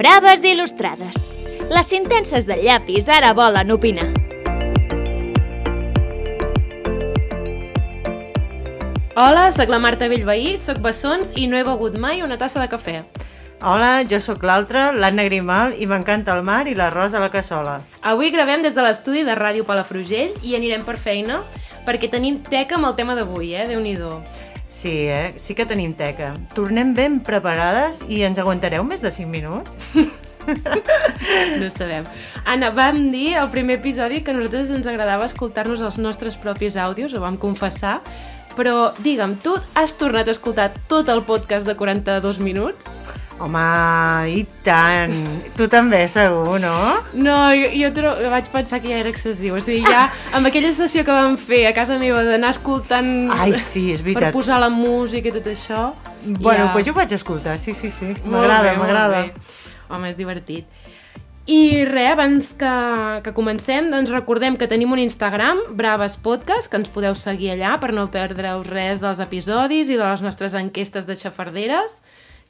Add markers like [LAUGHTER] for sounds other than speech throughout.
Braves il·lustrades. Les intenses de llapis ara volen opinar. Hola, sóc la Marta Bellveí, sóc bessons i no he begut mai una tassa de cafè. Hola, jo sóc l'altra, l'Anna Grimal, i m'encanta el mar i l'arròs a la cassola. Avui gravem des de l'estudi de Ràdio Palafrugell i anirem per feina perquè tenim teca amb el tema d'avui, eh? déu nhi Sí, eh? Sí que tenim teca. Tornem ben preparades i ens aguantareu més de 5 minuts? No ho sabem. Anna, vam dir al primer episodi que a nosaltres ens agradava escoltar-nos els nostres propis àudios, ho vam confessar, però digue'm, tu has tornat a escoltar tot el podcast de 42 minuts? Home, i tant! Tu també, segur, no? No, jo, jo tro... vaig pensar que ja era excessiu. O sigui, ja amb aquella sessió que vam fer a casa meva d'anar escoltant... Ai, sí, és Per veritat. posar la música i tot això... Bueno, ja... doncs jo ho vaig escoltar, sí, sí, sí. M'agrada, m'agrada. Home, és divertit. I res, abans que, que comencem, doncs recordem que tenim un Instagram, Braves Podcast, que ens podeu seguir allà per no perdre-us res dels episodis i de les nostres enquestes de xafarderes,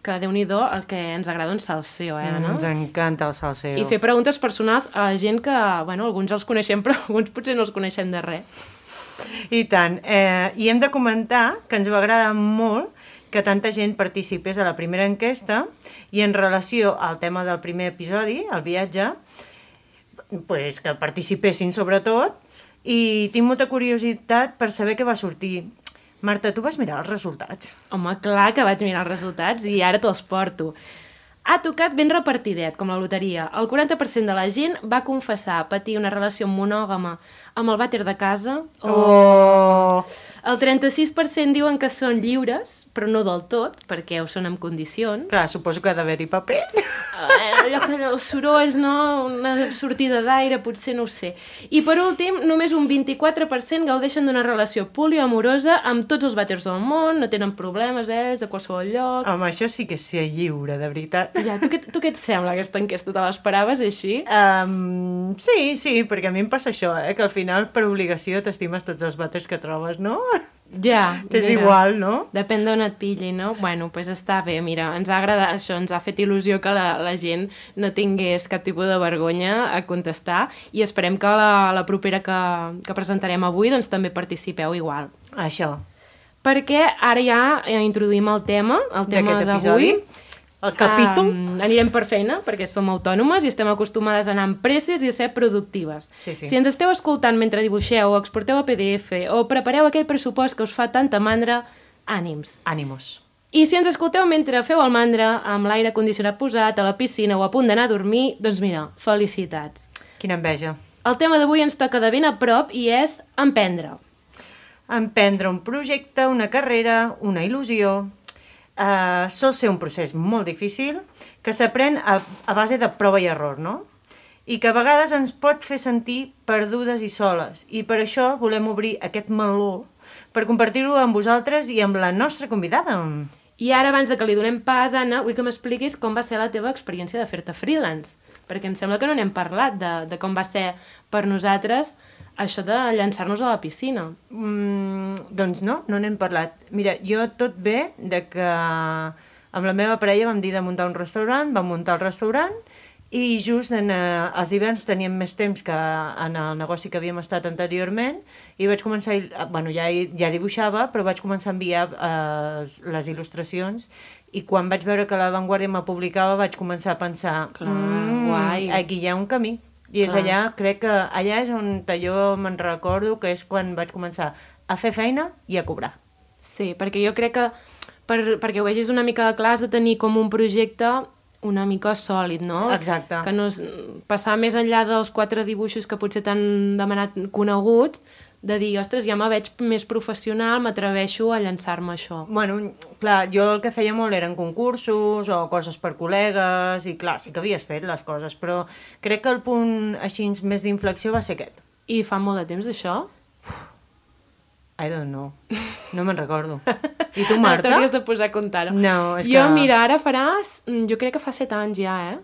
que déu nhi el que ens agrada un salseo, eh, no? Ens encanta el salseo. I fer preguntes personals a gent que, bueno, alguns els coneixem, però alguns potser no els coneixem de res. I tant. Eh, I hem de comentar que ens va agradar molt que tanta gent participés a la primera enquesta i en relació al tema del primer episodi, el viatge, pues que participessin sobretot i tinc molta curiositat per saber què va sortir. Marta, tu vas mirar els resultats? Home, clar que vaig mirar els resultats i ara te'ls porto. Ha tocat ben repartidet, com la loteria. El 40% de la gent va confessar patir una relació monògama amb el vàter de casa. O Oh! el 36% diuen que són lliures, però no del tot, perquè ho són en condicions. Clar, suposo que ha d'haver-hi paper. Eh, allò que els sorolls, no? Una sortida d'aire, potser no ho sé. I per últim, només un 24% gaudeixen d'una relació poliamorosa amb tots els vàters del món, no tenen problemes ells a qualsevol lloc. Home, això sí que és ser lliure, de veritat. Ja, tu, què, tu què et sembla aquesta enquesta? Te l'esperaves així? Um, sí, sí, perquè a mi em passa això, eh? que al final per obligació t'estimes tots els bates que trobes, no? Ja. [LAUGHS] És mira. igual, no? Depèn d'on et pilli, no? Bueno, doncs pues està bé, mira, ens ha agradat això, ens ha fet il·lusió que la, la gent no tingués cap tipus de vergonya a contestar i esperem que la, la propera que, que presentarem avui doncs també participeu igual. Això. Perquè ara ja eh, introduïm el tema, el tema D'aquest d'avui. episodi. El capítol. Um, anirem per feina, perquè som autònomes i estem acostumades a anar amb presses i a ser productives. Sí, sí. Si ens esteu escoltant mentre dibuixeu o exporteu a PDF o prepareu aquell pressupost que us fa tanta mandra, ànims. Ànimos. I si ens escolteu mentre feu el mandra, amb l'aire condicionat posat, a la piscina o a punt d'anar a dormir, doncs mira, felicitats. Quina enveja. El tema d'avui ens toca de ben a prop i és emprendre. Emprendre un projecte, una carrera, una il·lusió... Uh, sol ser un procés molt difícil que s'aprèn a, a base de prova i error, no? I que a vegades ens pot fer sentir perdudes i soles. I per això volem obrir aquest meló per compartir-ho amb vosaltres i amb la nostra convidada. I ara, abans de que li donem pas, Anna, vull que m'expliquis com va ser la teva experiència de fer-te freelance. Perquè em sembla que no n'hem parlat de, de com va ser per nosaltres això de llançar-nos a la piscina. Mm, doncs no, no n'hem parlat. Mira, jo tot bé de que amb la meva parella vam dir de muntar un restaurant, vam muntar el restaurant i just en, eh, els hiverns teníem més temps que en el negoci que havíem estat anteriorment i vaig començar, eh, bueno, ja, ja dibuixava, però vaig començar a enviar eh, les il·lustracions i quan vaig veure que la Vanguardia me publicava vaig començar a pensar Clar, guai." aquí hi ha un camí i és Clar. allà, crec que allà és on jo me'n recordo que és quan vaig començar a fer feina i a cobrar. Sí, perquè jo crec que per, perquè ho vegis una mica clar has de tenir com un projecte una mica sòlid, no? Exacte. Que no és, passar més enllà dels quatre dibuixos que potser t'han demanat coneguts, de dir, ostres, ja me veig més professional, m'atreveixo a llançar-me això. Bueno, clar, jo el que feia molt eren concursos o coses per col·legues i clar, sí que havies fet les coses, però crec que el punt així més d'inflexió va ser aquest. I fa molt de temps d'això? I don't know. No me'n recordo. I tu, [LAUGHS] Marta? T'hauries de posar a comptar-ho. No, és jo, que- mira, ara faràs... mm, Jo crec que fa set anys ja, eh?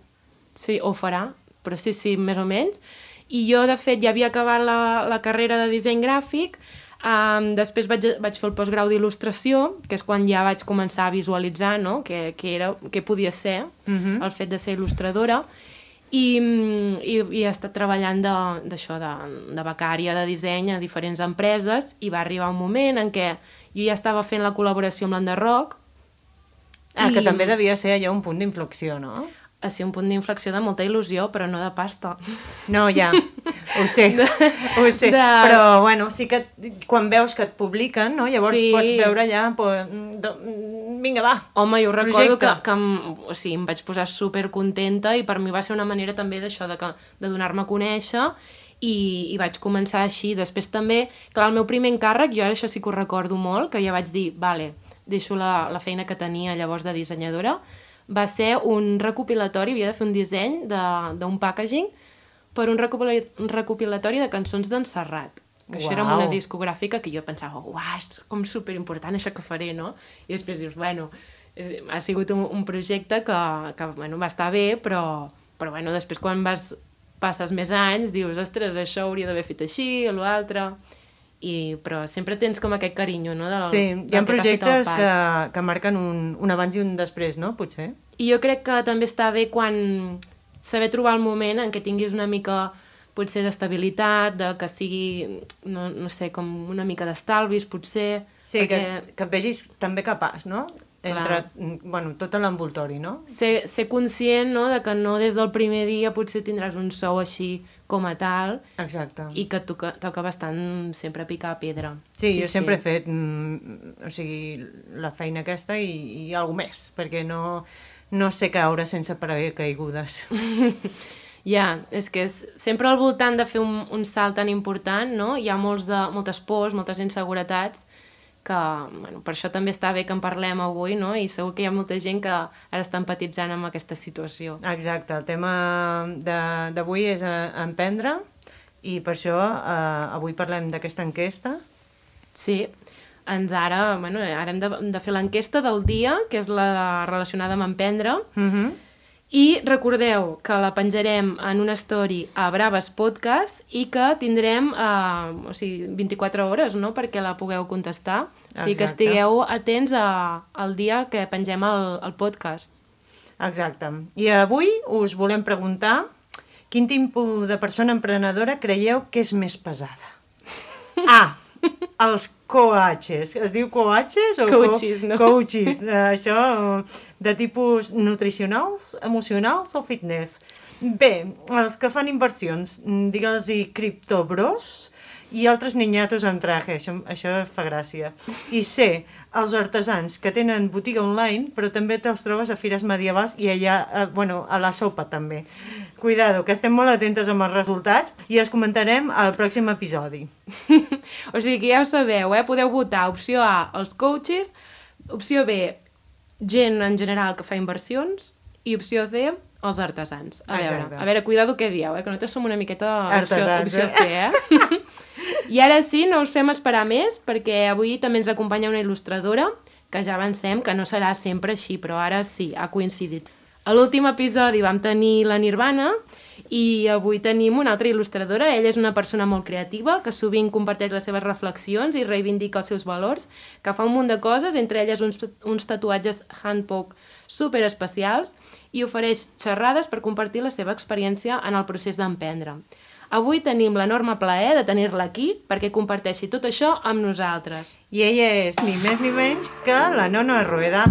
Sí, o farà, però sí, sí, més o menys. I jo, de fet, ja havia acabat la, la carrera de disseny gràfic, Um, després vaig, vaig fer el postgrau d'il·lustració, que és quan ja vaig començar a visualitzar no? què, què, era, què podia ser uh -huh. el fet de ser il·lustradora, i, i, i he estat treballant d'això, de, de, de becària de disseny a diferents empreses, i va arribar un moment en què jo ja estava fent la col·laboració amb l'Enderroc, Ah, I- que també devia ser allò un punt d'inflexió, no? Ha sigut un punt d'inflexió de molta il·lusió, però no de pasta. No, ja, ho sé, [LAUGHS] ho sé, de- però bueno, sí que quan veus que et publiquen, no? llavors Sí. pots veure ja, pues, do, vinga, va, Home, jo recordo que, Projecte. que em, o sigui, em vaig posar super contenta i per mi va ser una manera també d'això, de, que- de donar-me a conèixer i, i vaig començar així. Després també, clar, el meu primer encàrrec, jo ara això sí que ho recordo molt, que ja vaig dir, vale, deixo la, la feina que tenia llavors de dissenyadora, va ser un recopilatori, havia de fer un disseny de- d'un packaging per un, recopila- un recopilatori de cançons d'en Serrat que això era una discogràfica que jo pensava, uah, és com superimportant això que faré, no? I després dius, bueno, és, ha sigut un, un projecte que, que bueno, va estar bé, però, però bueno, després quan vas, passes més anys dius, ostres, això hauria d'haver fet així, o l'altre... I, però sempre tens com aquest carinyo, no? Del, Sí, hi ha projectes que, que marquen un, un abans i un després, no? Potser. I jo crec que també està bé quan saber trobar el moment en què tinguis una mica potser d'estabilitat, de que sigui, no, no sé, com una mica d'estalvis, potser... Sí, perquè que, que et vegis també capaç, no? Entre, Clar. bueno, tot l'envoltori, no? Ser, ser conscient no, de que no des del primer dia potser tindràs un sou així com a tal Exacte. i que toca, toca bastant sempre picar pedra. Sí, sí jo sempre he fet mm, o sigui, la feina aquesta i, i alguna més, perquè no, no sé caure sense paracaigudes. [LAUGHS] Ja, és que és, sempre al voltant de fer un, un salt tan important, no? Hi ha molts de, moltes pors, moltes inseguretats, que bueno, per això també està bé que en parlem avui, no? I segur que hi ha molta gent que ara està empatitzant amb aquesta situació. Exacte, el tema de- d'avui és eh, emprendre i per això eh, avui parlem d'aquesta enquesta. Sí, ens ara, bueno, ara hem de, de fer l'enquesta del dia, que és la relacionada amb emprendre, Mm -hmm. I recordeu que la penjarem en una story a Braves Podcast i que tindrem eh, o sigui, 24 hores no? perquè la pugueu contestar. O sigui que estigueu atents a, al dia que pengem el, el podcast. Exacte. I avui us volem preguntar quin tipus de persona emprenedora creieu que és més pesada? [LAUGHS] A. Els coaches. Es diu coaches? O Coaches, no? Coaches. [LAUGHS] Eh, Això de tipus nutricionals, emocionals o fitness. B. Els que fan inversions. mm, Digue'ls-hi criptobros i altres niñatos en traje, això, això fa gràcia. I C, els artesans que tenen botiga online, però també te'ls trobes a fires medievals i allà, eh, bueno, a la sopa també. Cuidado, que estem molt atentes amb els resultats i els comentarem al pròxim episodi. [LAUGHS] o sigui que ja ho sabeu, eh? podeu votar opció A, els coaches, opció B, gent en general que fa inversions, i opció C, els artesans. A veure, Exacte. a veure, cuidado què dieu, eh? que nosaltres som una miqueta opció, Artesans, opció eh? C, eh? [LAUGHS] I ara sí, no us fem esperar més, perquè avui també ens acompanya una il·lustradora, que ja avancem que no serà sempre així, però ara sí, ha coincidit. A l'últim episodi vam tenir la Nirvana i avui tenim una altra il·lustradora. Ella és una persona molt creativa que sovint comparteix les seves reflexions i reivindica els seus valors, que fa un munt de coses, entre elles uns, uns tatuatges handpoke super especials i ofereix xerrades per compartir la seva experiència en el procés d'emprendre. Avui tenim l'enorme plaer de tenir-la aquí perquè comparteixi tot això amb nosaltres. I ella és ni més ni menys que la Nona Rueda.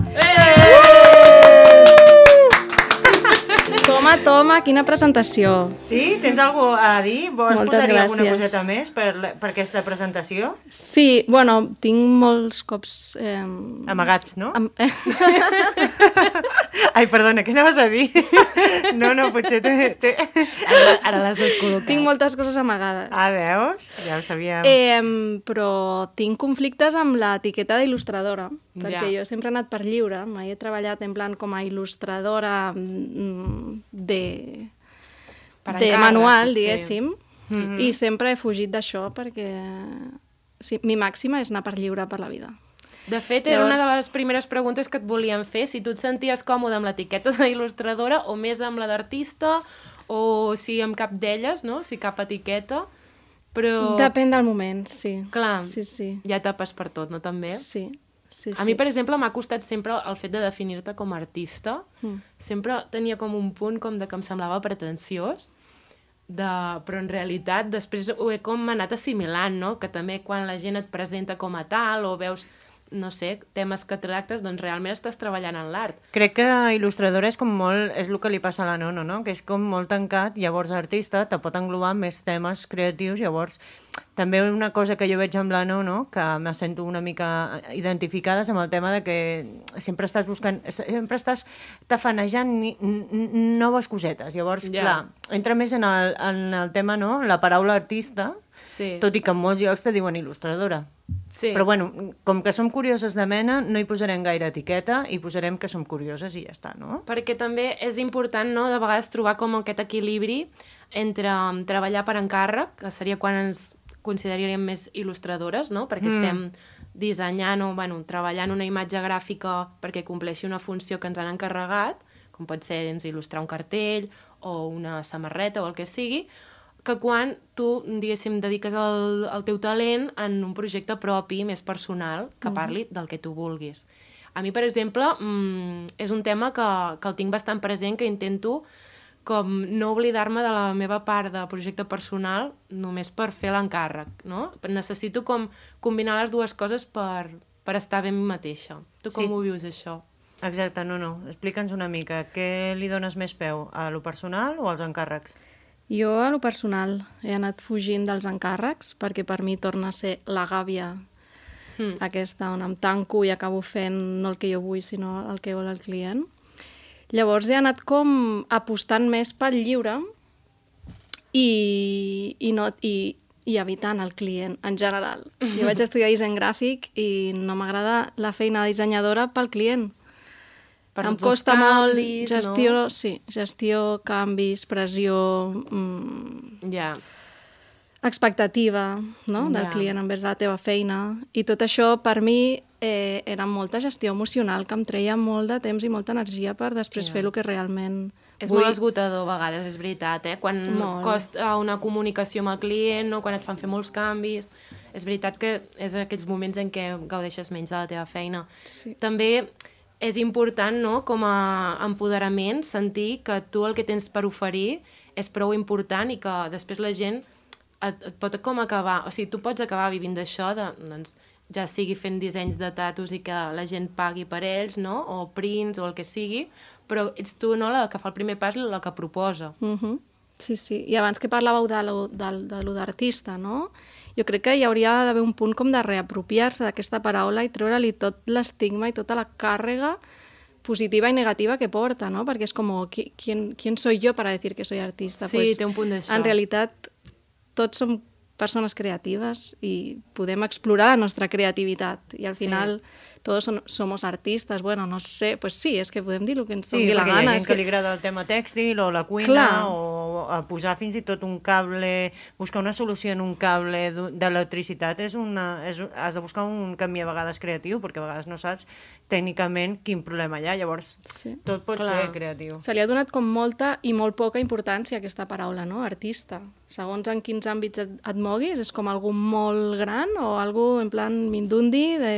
Toma, toma, quina presentació. Sí? Tens alguna a dir? Vols Moltes alguna gràcies. coseta més per, la- per aquesta presentació? Sí, bueno, tinc molts cops... Eh, Amagats, no? Am eh, [LAUGHS] Ai, perdona, què anaves a dir? [LAUGHS] No, no, potser té... té... Ara, ara l'has descol·locat. tinc moltes coses amagades. Ah, veus? Ja ho sabíem. Eh, però tinc conflictes amb l'etiqueta d'il·lustradora, perquè Ja. jo sempre he anat per lliure, mai he treballat en plan com a il·lustradora mm, de, Per de manual, sí. diguéssim, i sempre he fugit d'això perquè sí, mi màxima és anar per lliure per la vida. De fet, era Llavors- una de les primeres preguntes que et volíem fer, si tu et senties còmode amb l'etiqueta d'il·lustradora o més amb la d'artista, o si amb cap d'elles, no? si cap etiqueta. Però, Depèn del moment, sí. clar, Sí, sí. hi ha etapes per tot, no també? Sí, sí, sí. A mi, per exemple, m'ha costat sempre el fet de definir-te com a artista. Mm. Sempre tenia com un punt com de que em semblava pretensiós, de... però en realitat després ho he com anat assimilant, no? Que també quan la gent et presenta com a tal o veus, no sé, temes que tractes, doncs realment estàs treballant en l'art. Crec que il·lustradora és com molt... És el que li passa a la Nono, no? Que és com molt tancat, llavors artista te pot englobar més temes creatius, llavors també una cosa que jo veig amb la Nono, que me sento una mica identificada, amb el tema de que sempre estàs buscant, sempre estàs tafanejant noves cosetes. Llavors, Ja. clar, entra més en el, en el tema, no?, la paraula artista, Sí. tot i que en molts llocs te diuen il·lustradora. Sí. Però bueno, com que som curioses de mena, no hi posarem gaire etiqueta i posarem que som curioses i ja està, no? Perquè també és important, no?, de vegades trobar com aquest equilibri entre um, treballar per encàrrec, que seria quan ens consideraríem més il·lustradores, no?, perquè mm. estem dissenyant o, bueno, treballant una imatge gràfica perquè compleixi una funció que ens han encarregat, com pot ser doncs, il·lustrar un cartell o una samarreta o el que sigui, que quan tu, diguéssim, dediques el, el teu talent en un projecte propi, més personal, que parli del que tu vulguis. A mi, per exemple, mm, és un tema que, que el tinc bastant present, que intento com no oblidar-me de la meva part de projecte personal només per fer l'encàrrec, no? Necessito com combinar les dues coses per, per estar bé mi mateixa. Tu com Sí. ho vius, això? Exacte, no, no. Explica'ns una mica. Què li dones més peu, a lo personal o als encàrrecs? Jo, a lo personal, he anat fugint dels encàrrecs perquè per mi torna a ser la gàbia Mm. aquesta on em tanco i acabo fent no el que jo vull, sinó el que vol el client. Llavors he anat com apostant més pel lliure i, i, no, i, i evitant el client en general. Jo vaig [LAUGHS] estudiar disseny gràfic i no m'agrada la feina de dissenyadora pel client. Per em costa canvis, molt gestió, no? sí, gestió, canvis, pressió, mm, Ja. expectativa no? del Ja. client envers la teva feina. I tot això, per mi, eh, era molta gestió emocional, que em treia molt de temps i molta energia per després Ja. fer el que realment És vull. molt esgotador a vegades, és veritat, eh? Quan Molt. costa una comunicació amb el client, no? quan et fan fer molts canvis... És veritat que és aquells moments en què gaudeixes menys de la teva feina. Sí. També és important, no?, com a empoderament, sentir que tu el que tens per oferir és prou important i que després la gent et, et pot com acabar... O sigui, tu pots acabar vivint d'això, doncs, ja sigui fent dissenys de tatus i que la gent pagui per ells, no?, o prints o el que sigui, però ets tu, no?, la que fa el primer pas, la que proposa. Uh -huh. Sí, sí. I abans que parlàveu de lo d'artista, no? Jo crec que hi hauria d'haver un punt com de reapropiar-se d'aquesta paraula i treure-li tot l'estigma i tota la càrrega positiva i negativa que porta, no? Perquè és com, oh, qui, ¿quién, ¿quién soy yo para decir que soy artista? Sí, té un punt d'això. En realitat, tots som persones creatives i podem explorar la nostra creativitat i al Sí. final todos son, somos artistas. Bueno, no sé, pues sí, és que podem dir el que ens Sí, doni la perquè hi ha gana. gent és que... li agrada el tema tèxtil o la cuina Clar. o a posar fins i tot un cable, buscar una solució en un cable d'electricitat és una, és, has de buscar un camí a vegades creatiu perquè a vegades no saps tècnicament quin problema hi ha, llavors Sí. tot pot Clar. ser creatiu. Se li ha donat com molta i molt poca importància aquesta paraula, no? Artista. Segons en quins àmbits et, et moguis, és com algú molt gran o algú en plan mindundi de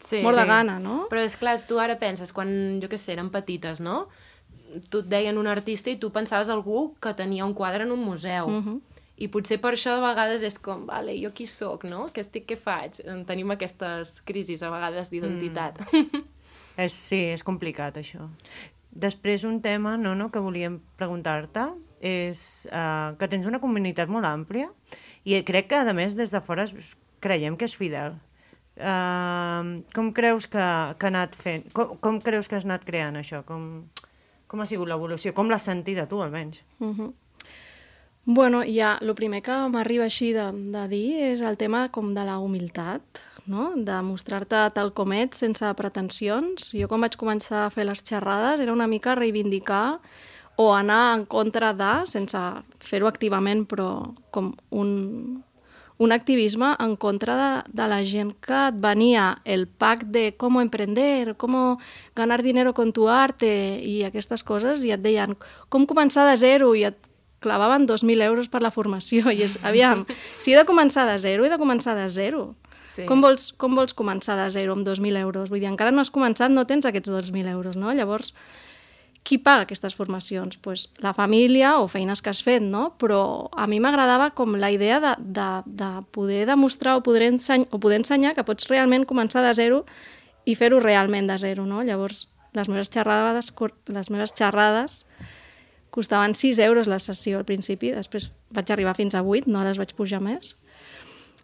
Sí, mort de sí. gana, no? Però és clar, tu ara penses, quan, jo què sé, eren petites, no? Tu et deien un artista i tu pensaves algú que tenia un quadre en un museu. Mhm. I potser per això de vegades és com, vale, jo qui sóc, no? Què estic, què faig? Tenim aquestes crisis a vegades d'identitat. Mm. [LAUGHS] És, sí, és complicat això. Després un tema no, no, que volíem preguntar-te és uh, que tens una comunitat molt àmplia i crec que a més des de fora es- creiem que és fidel. Uh, com creus que, que ha anat fent? Com, com creus que has anat creant això? Com, com ha sigut l'evolució? Com l'has sentida tu, almenys? Mhm. Bueno, ja, el primer que m'arriba així de, de dir és el tema com de la humilitat, no? de mostrar-te tal com ets, sense pretensions. Jo quan vaig començar a fer les xerrades era una mica reivindicar o anar en contra de, sense fer-ho activament, però com un, un activisme en contra de, de la gent que et venia el pack de com emprender, com ganar dinero con tu arte i aquestes coses, i et deien com començar de zero, i et clavaven 2.000 euros per la formació. I és, aviam, si he de començar de zero, he de començar de zero. Sí. Com, vols, com vols començar de zero amb 2.000 euros? Vull dir, encara no has començat, no tens aquests 2.000 euros, no? Llavors, qui paga aquestes formacions? Pues la família o feines que has fet, no? Però a mi m'agradava com la idea de, de, de poder demostrar o poder, enseny o poder ensenyar que pots realment començar de zero i fer-ho realment de zero, no? Llavors, les meves xerrades, les meves xerrades costaven 6 euros la sessió al principi, després vaig arribar fins a 8, no les vaig pujar més.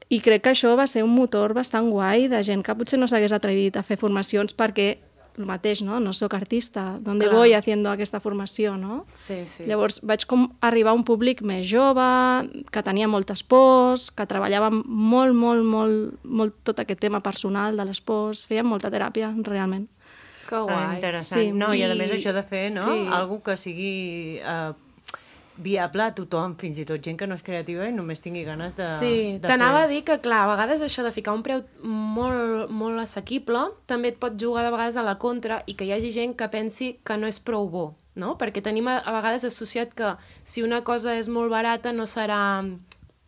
I crec que això va ser un motor bastant guai de gent que potser no s'hagués atrevit a fer formacions perquè el mateix, no? No sóc artista, d'on voy haciendo aquesta formació, no? Sí, sí. Llavors vaig com arribar a un públic més jove, que tenia moltes pors, que treballava molt, molt, molt, molt tot aquest tema personal de les pors, feia molta teràpia, realment. Que Ah, guai. interessant. Sí. No, i a I- més això de fer, no? sí. Algo que sigui eh, viable a tothom, fins i tot gent que no és creativa i només tingui ganes de, Sí, t'anava a fer. dir que, clar, a vegades això de ficar un preu molt, molt assequible també et pot jugar de vegades a la contra i que hi hagi gent que pensi que no és prou bo, no? Perquè tenim a, a vegades associat que si una cosa és molt barata no serà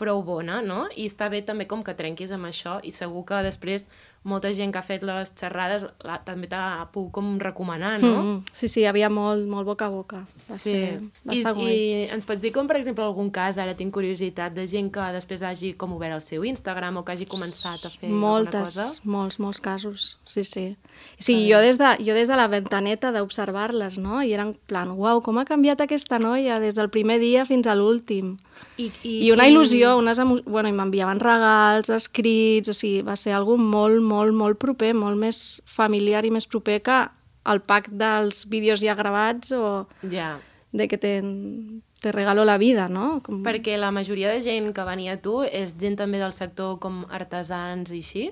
prou bona, no? I està bé també com que trenquis amb això i segur que després molta gent que ha fet les xerrades la, també t'ha pogut com recomanar, no? Mm -hmm. Sí, sí, hi havia molt, molt boca a boca. Va Sí, ser I, bastant guai. i ens pots dir com, per exemple, algun cas, ara tinc curiositat, de gent que després hagi com obert el seu Instagram o que hagi començat a fer Moltes, alguna cosa? molts, molts casos, sí, sí. Sí, jo des, de, jo des de la ventaneta d'observar-les, no? I era en plan, uau, com ha canviat aquesta noia des del primer dia fins a l'últim. I, I una il·lusió, unes emo... bueno, i m'enviaven regals, escrits, o sigui, va ser algo molt, molt, molt proper, molt més familiar i més proper que el pack dels vídeos ja gravats o Ja, de que te, te regalo la vida, no? Com... perquè la majoria de gent que venia a tu és gent també del sector com artesans i així?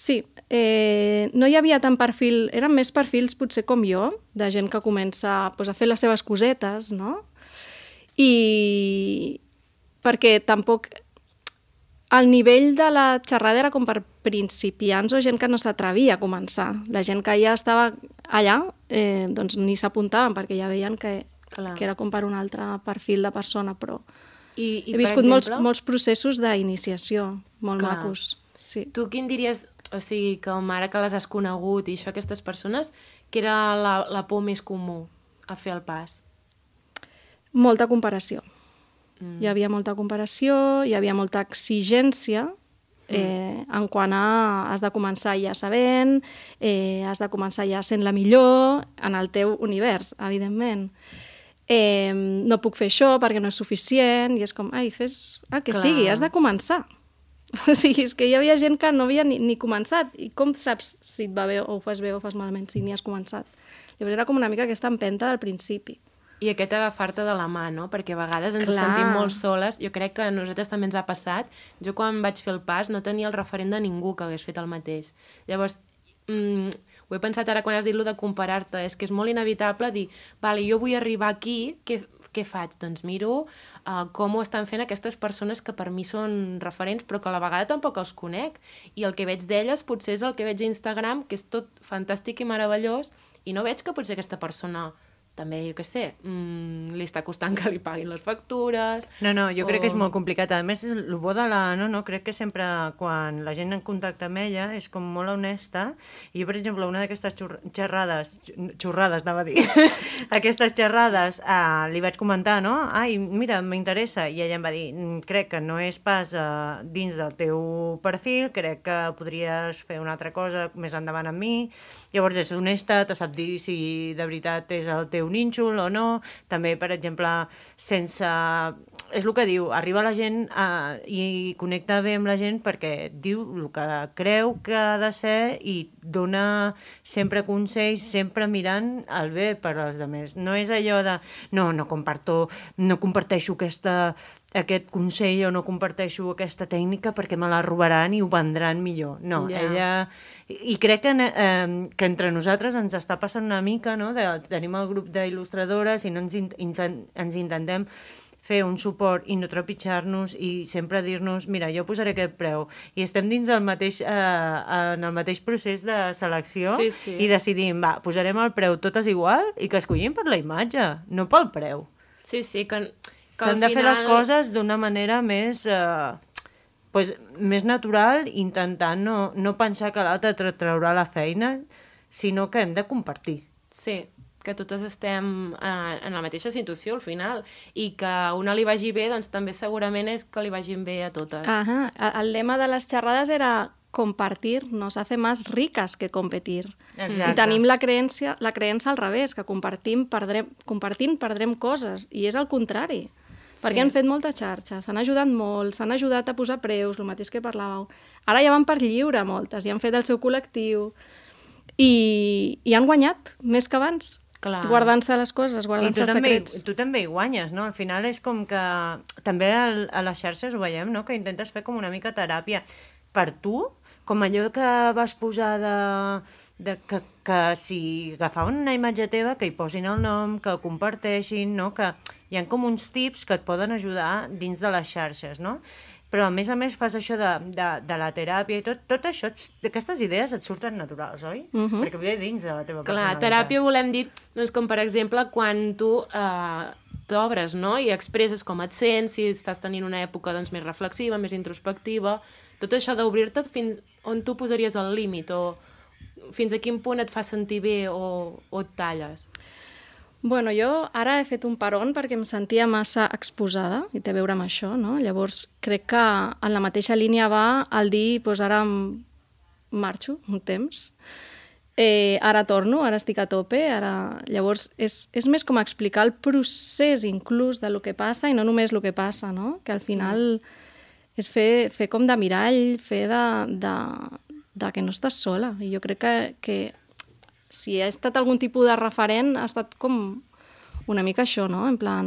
Sí, eh, no hi havia tant perfil, eren més perfils potser com jo, de gent que comença pues, a fer les seves cosetes, no? I perquè tampoc el nivell de la xerrada era com per principiants o gent que no s'atrevia a començar. La gent que ja estava allà, eh, doncs ni s'apuntaven perquè ja veien que, Clar. que era com per un altre perfil de persona, però I, i he viscut per molts, exemple, molts processos d'iniciació, molt Clar. macos. Sí. Tu quin diries, o sigui, com ara que les has conegut i això, aquestes persones, que era la, la por més comú a fer el pas? Molta comparació. Mm. Hi havia molta comparació, hi havia molta exigència eh, en quant a has de començar ja sabent, eh, has de començar ja sent la millor en el teu univers, evidentment. Eh, no puc fer això perquè no és suficient, i és com, ai, fes el que Clar. sigui, has de començar. [LAUGHS] O sigui, és que hi havia gent que no havia ni, ni començat, i com saps si et va bé o ho fas bé o ho fas malament si ni has començat? Llavors era com una mica aquesta empenta del principi. I aquest agafar-te de la mà, no? Perquè a vegades ens Clar. sentim molt soles. Jo crec que a nosaltres també ens ha passat. Jo quan vaig fer el pas no tenia el referent de ningú que hagués fet el mateix. Llavors, mm, ho he pensat ara quan has dit lo de comparar-te, és que és molt inevitable dir, vale, jo vull arribar aquí, què, què faig? Doncs miro uh, com ho estan fent aquestes persones que per mi són referents, però que a la vegada tampoc els conec. I el que veig d'elles potser és el que veig a Instagram, que és tot fantàstic i meravellós, i no veig que potser aquesta persona també, jo què sé, mm, li està costant [LAUGHS] que li paguin les factures... No, no, jo crec que és o- molt complicat. A més, el bo de la... No, no, crec que sempre quan la gent en contacta amb ella és com molt honesta. I jo, per exemple, una d'aquestes xurr- xerrades, xurrades, anava a dir, [LAUGHS] aquestes xerrades, eh, li vaig comentar, no? Ai, mira, m'interessa. I ella em va dir, "Mm, crec que no és pas eh, dins del teu perfil, crec que podries fer una altra cosa més endavant amb mi. Llavors és honesta, te sap dir si de veritat és el teu nínxol o no. També, per exemple, sense... És el que diu, arriba la gent eh, i connecta bé amb la gent perquè diu el que creu que ha de ser i dona sempre consells, sempre mirant el bé per als altres. No és allò de, no, no comparto, no comparteixo aquesta, aquest consell o no comparteixo aquesta tècnica perquè me la robaran i ho vendran millor. No, Ja. ella... I crec que, eh, que entre nosaltres ens està passant una mica, no? De, tenim el grup d'il·lustradores i no ens, in, ens, ens intentem fer un suport i no trepitjar-nos i sempre dir-nos, mira, jo posaré aquest preu. I estem dins del mateix, eh, en el mateix procés de selecció Sí, sí. i decidim, va, posarem el preu totes igual i que escollim per la imatge, no pel preu. Sí, sí, que, Que S'han de fer les final- coses d'una manera més... Eh, pues, més natural, intentant no, no pensar que l'altre traurà la feina, sinó que hem de compartir. Sí, que totes estem eh, en la mateixa situació al final i que a una li vagi bé, doncs també segurament és que li vagin bé a totes. Ajá. El lema de les xerrades era compartir nos hace más ricas que competir. Exacte. I tenim la creença, la creença al revés, que compartim, perdrem, compartint perdrem coses, i és el contrari. Sí. Perquè han fet molta xarxa, s'han ajudat molt, s'han ajudat a posar preus, el mateix que parlàveu. Ara ja van per lliure moltes, i han fet el seu col·lectiu, i, i han guanyat més que abans. Guardant-se les coses, I guardant-se els també, secrets. tu també hi guanyes, no? Al final és com que... També al, a les xarxes ho veiem, no? Que intentes fer com una mica teràpia per tu, com allò que vas posar de, de que, que si agafaven una imatge teva, que hi posin el nom, que ho comparteixin, no? Que hi ha com uns tips que et poden ajudar dins de les xarxes, no? Però a més a més fas això de, de, de la teràpia i tot, tot això, aquestes idees et surten naturals, oi? Mhm. Perquè ve dins de la teva Clar, teràpia volem dir, doncs com per exemple quan tu eh, t'obres no? i expresses com et sents, si estàs tenint una època doncs, més reflexiva, més introspectiva, tot això d'obrir-te fins on tu posaries el límit o fins a quin punt et fa sentir bé o, o et talles. Bueno, jo ara he fet un peron perquè em sentia massa exposada, i té a veure amb això, no? Llavors, crec que en la mateixa línia va el dir, doncs ara marxo un temps, eh, ara torno, ara estic a tope, ara... Llavors, és, és més com explicar el procés inclús de lo que passa i no només el que passa, no? Que al final és fer, fer com de mirall, fer de, de, de que no estàs sola. I jo crec que, que si ha estat algun tipus de referent, ha estat com una mica això, no? En plan,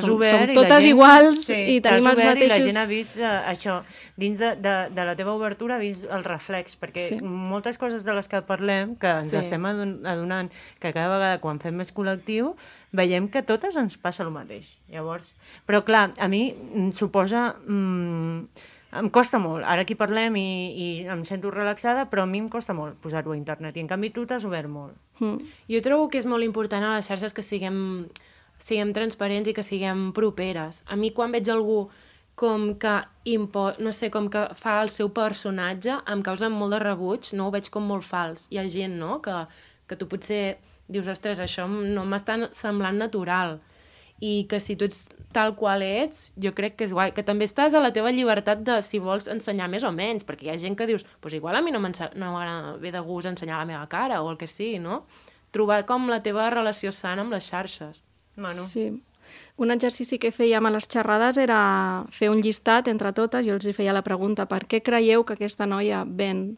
som, som totes gent- iguals sí, i tenim els mateixos... I la gent ha vist uh, això, dins de, de, de la teva obertura ha vist el reflex, perquè Sí. moltes coses de les que parlem, que ens Sí. estem adon- adonant que cada vegada quan fem més col·lectiu, veiem que totes ens passa el mateix. Llavors, però clar, a mi mm, suposa... Mm, em costa molt. Ara aquí parlem i, i em sento relaxada, però a mi em costa molt posar-ho a internet. I en canvi tu t'has obert molt. Mm. Jo trobo que és molt important a les xarxes que siguem, siguem transparents i que siguem properes. A mi quan veig algú com que impo no sé, com que fa el seu personatge, em causa molt de rebuig, no? Ho veig com molt fals. Hi ha gent, no?, que, que tu potser dius, ostres, això no m'està semblant natural. I que si tu ets tal qual ets, jo crec que és guai. Que també estàs a la teva llibertat de si vols ensenyar més o menys, perquè hi ha gent que dius, doncs pues igual a mi no, m'ense- no m'agrada- ve de gust ensenyar la meva cara o el que sigui, no? Trobar com la teva relació sana amb les xarxes. Manu. Sí. Un exercici que fèiem a les xerrades era fer un llistat entre totes, jo els hi feia la pregunta, per què creieu que aquesta noia ven,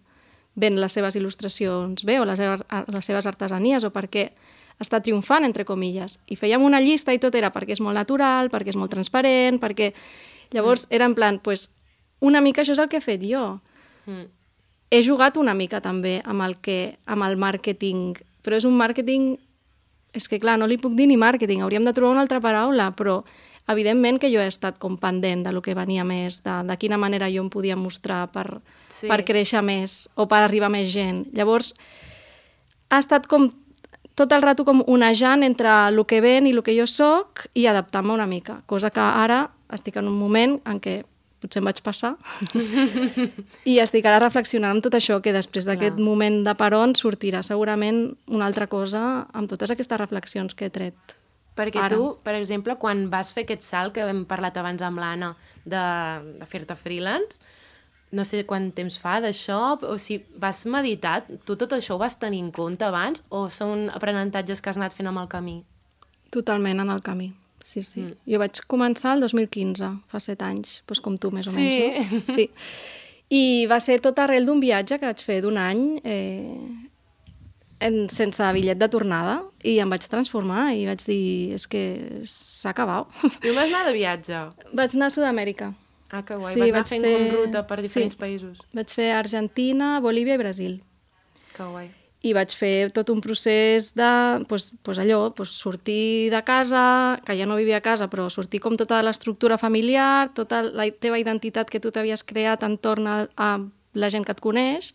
ven les seves il·lustracions bé o les seves, les seves artesanies o per què està triomfant, entre comilles. I fèiem una llista i tot era perquè és molt natural, perquè és molt transparent, perquè... Llavors era en plan, pues, una mica això és el que he fet jo. Mm. He jugat una mica també amb el, que, amb el màrqueting, però és un màrqueting... És que, clar, no li puc dir ni màrqueting, hauríem de trobar una altra paraula, però evidentment que jo he estat com pendent de lo que venia més, de, de quina manera jo em podia mostrar per, Sí. per créixer més o per arribar més gent. Llavors, ha estat com tot el rato com onejant entre el que ven i el que jo sóc i adaptar-me una mica, cosa que ara estic en un moment en què potser em vaig passar [LAUGHS] i estic ara reflexionant amb tot això que després d'aquest moment de peron sortirà segurament una altra cosa amb totes aquestes reflexions que he tret. Perquè Ara. tu, per exemple, quan vas fer aquest salt que hem parlat abans amb l'Anna de, de fer-te freelance, no sé quant temps fa d'això, o si vas meditar, tu tot això ho vas tenir en compte abans o són aprenentatges que has anat fent amb el camí? Totalment en el camí. Sí, sí. Mm. Jo vaig començar el 2015, fa set anys, doncs com tu més o Sí. menys, no? Sí. I va ser tot arrel d'un viatge que vaig fer d'un any eh, en, sense bitllet de tornada i em vaig transformar i vaig dir, és que s'ha acabat. I vas anar de viatge? vaig anar a Sud-amèrica. Ah, que guai. Sí, vas anar fent fer- com ruta per diferents sí. països. Vaig fer Argentina, Bolívia i Brasil. Que guai. i vaig fer tot un procés de, pues, pues allò, pues sortir de casa, que ja no vivia a casa, però sortir com tota l'estructura familiar, tota la teva identitat que tu t'havies creat entorn a, a la gent que et coneix,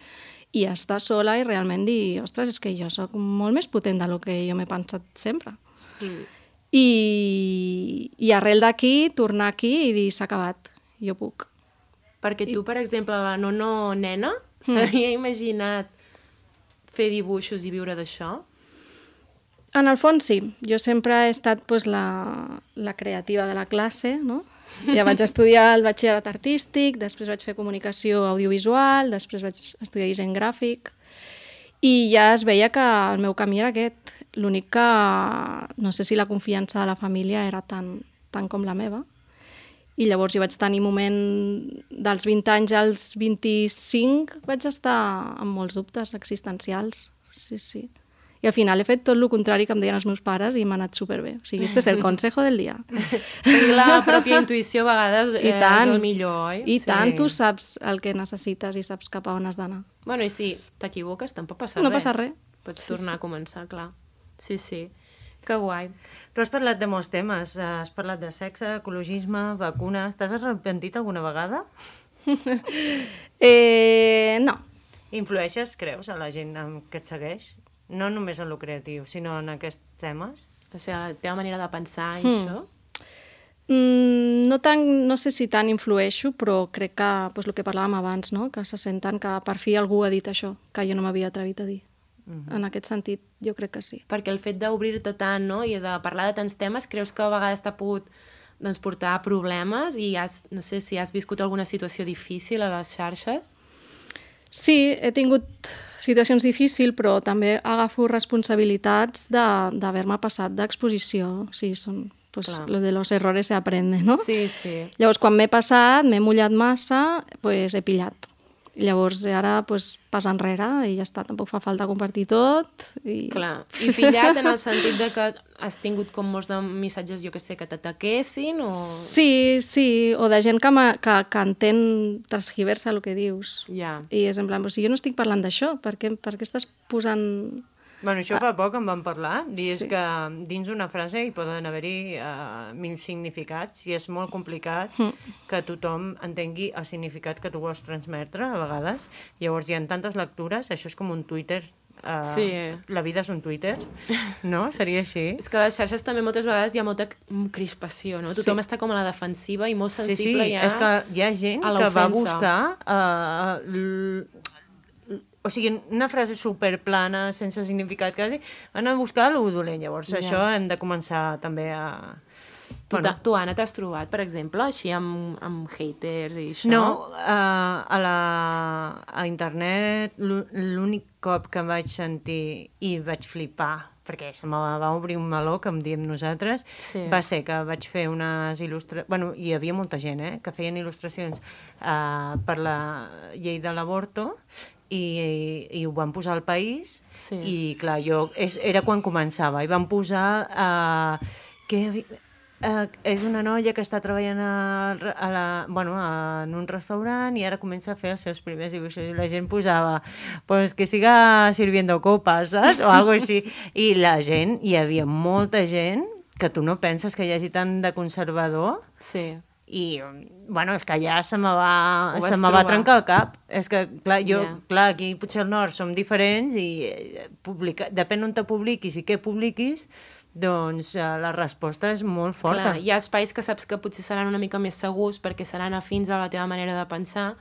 i estar sola i realment dir, ostres, és que jo sóc molt més potent del que jo m'he pensat sempre. Mm. I, i arrel d'aquí, tornar aquí i dir s'ha acabat, jo puc. Perquè tu, per exemple, la Nono nena, s'havia imaginat fer dibuixos i viure d'això? En el fons sí, jo sempre he estat pues, la, la creativa de la classe, no? Ja vaig [LAUGHS] estudiar el batxillerat artístic, després vaig fer comunicació audiovisual, després vaig estudiar disseny gràfic i ja es veia que el meu camí era aquest. L'únic que no sé si la confiança de la família era tan, tant com la meva. I llavors jo vaig tenir moment dels 20 anys als 25, vaig estar amb molts dubtes existencials. Sí, sí. I al final he fet tot el contrari que em deien els meus pares i m'ha anat superbé. O sigui, este és el consejo del dia. [LAUGHS] Seguir la pròpia intuïció a vegades I eh, tant. és el millor, oi? I tant, tu saps el que necessites i saps cap a on has d'anar. Bueno, i si t'equivoques, tampoc passa No res. passa res. Pots Sí, tornar sí. a començar, clar. Sí, sí. Que guai. Tu has parlat de molts temes. Has parlat de sexe, ecologisme, vacunes... T'has arrepentit alguna vegada? [LAUGHS] Eh, no, Influeixes, creus, a la gent que et segueix? No només en lo creatiu, sinó en aquests temes? O sigui, la teva manera de pensar i Hmm. això... Mm, no, tant, no sé si tant influeixo, però crec que pues, el que parlàvem abans, no? que se senten que per fi algú ha dit això, que jo no m'havia atrevit a dir. En aquest sentit, jo crec que sí. Perquè el fet d'obrir-te tant no? i de parlar de tants temes, creus que a vegades t'ha pogut doncs, portar problemes i has, no sé si has viscut alguna situació difícil a les xarxes? Sí, he tingut situacions difícils, però també agafo responsabilitats de- d'haver-me passat d'exposició. O sigui, són, pues, Clar. lo de los errores se aprende, no? Sí, sí. Llavors, quan m'he passat, m'he mullat massa, pues, he pillat. Llavors, ara, pues, pas enrere i ja està, tampoc fa falta compartir tot. I... Clar. [LAUGHS] I pillat en el sentit de que has tingut com molts de missatges, jo que sé, que t'ataquessin o... Sí, sí, o de gent que, ma- que, que entén, transgiversa el que dius. Ja. I és en plan, o sigui, jo no estic parlant d'això, per, què, per què estàs posant... Bueno, això fa poc en vam parlar, dius Sí. sí. que dins una frase hi poden haver-hi uh, mil significats i és molt complicat que tothom entengui el significat que tu vols transmetre a vegades. Llavors hi ha tantes lectures, això és com un Twitter. Uh, Sí. La vida és un Twitter, no? Seria així? És que a les xarxes també moltes vegades hi ha molta crispació, no? Sí. Tothom està com a la defensiva i molt Sí, sensible sí, ja. és que hi ha gent que va buscar uh. O sigui, una frase superplana, sense significat quasi, van a buscar lo dolent. Llavors, Ja. això hem de començar també a... Tu, bueno. tu, Anna, t'has trobat, per exemple, així amb, amb haters i això? No, uh, a, la, a internet l'ú- l'únic cop que em vaig sentir i vaig flipar, perquè se me va obrir un meló, que em diem nosaltres, Sí. va ser que vaig fer unes il·lustracions... Bueno, hi havia molta gent, eh?, que feien il·lustracions uh, per la llei de l'avorto i, i ho van posar al país Sí. i clar, jo, és, era quan començava i van posar uh, que uh, és una noia que està treballant a, a la, bueno, a, en un restaurant i ara comença a fer els seus primers dibuixos i la gent posava pues que siga sirviendo copas, saps? O algo així. [LAUGHS] I la gent, hi havia molta gent que tu no penses que hi hagi tant de conservador Sí. I, bueno, és que ja se me va, se me va trencar el cap. És que, clar, jo, Ja. clar, aquí potser al nord som diferents i eh, publica, depèn on te publiquis i què publiquis, doncs eh, la resposta és molt forta. Clar, hi ha espais que saps que potser seran una mica més segurs perquè seran afins a la teva manera de pensar,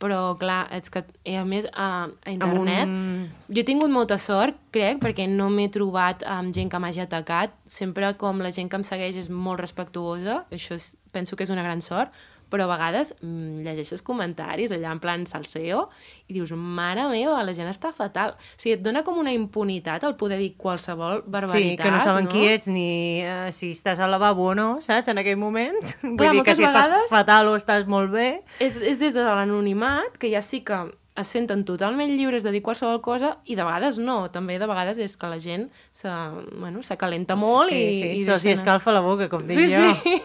però clar, és que i a més a, a internet un- jo he tingut molta sort, crec, perquè no m'he trobat amb gent que m'hagi atacat. Sempre com la gent que em segueix és molt respectuosa, això és, penso que és una gran sort però a vegades mm, llegeixes comentaris allà en plan salseo i dius, mare meva, la gent està fatal. O sigui, et dona com una impunitat el poder dir qualsevol barbaritat, Sí, que no saben no? qui ets ni uh, si estàs al lavabo o no, saps, en aquell moment. Vull Clar, dir que si vegades- estàs fatal o estàs molt bé... és, és des de l'anonimat, que ja sí que es senten totalment lliures de dir qualsevol cosa i de vegades no, també de vegades és que la gent se, bueno, s'acalenta molt sí, i, sí, i se'ls hi deixen- escalfa la boca, com dic Sí, jo. sí.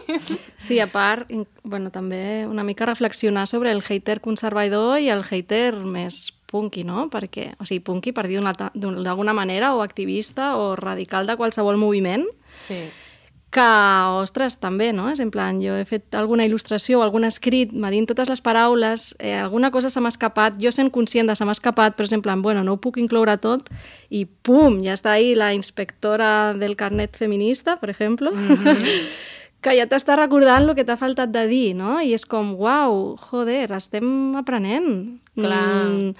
Sí, a part, bueno, també una mica reflexionar sobre el hater conservador i el hater més punky, no? Perquè, o sigui, punky per dir d'alguna manera, o activista o radical de qualsevol moviment, sí. que, ostres, també, no? És en plan, jo he fet alguna il·lustració o algun escrit, m'ha dit totes les paraules, eh, alguna cosa se m'ha escapat, jo sent conscient de se m'ha escapat, però és en plan, bueno, no ho puc incloure tot, i pum, ja està ahí la inspectora del carnet feminista, per exemple, mm -hmm. [LAUGHS] que ja t'està recordant el que t'ha faltat de dir, no? I és com, uau, joder, estem aprenent. Clar. Mm,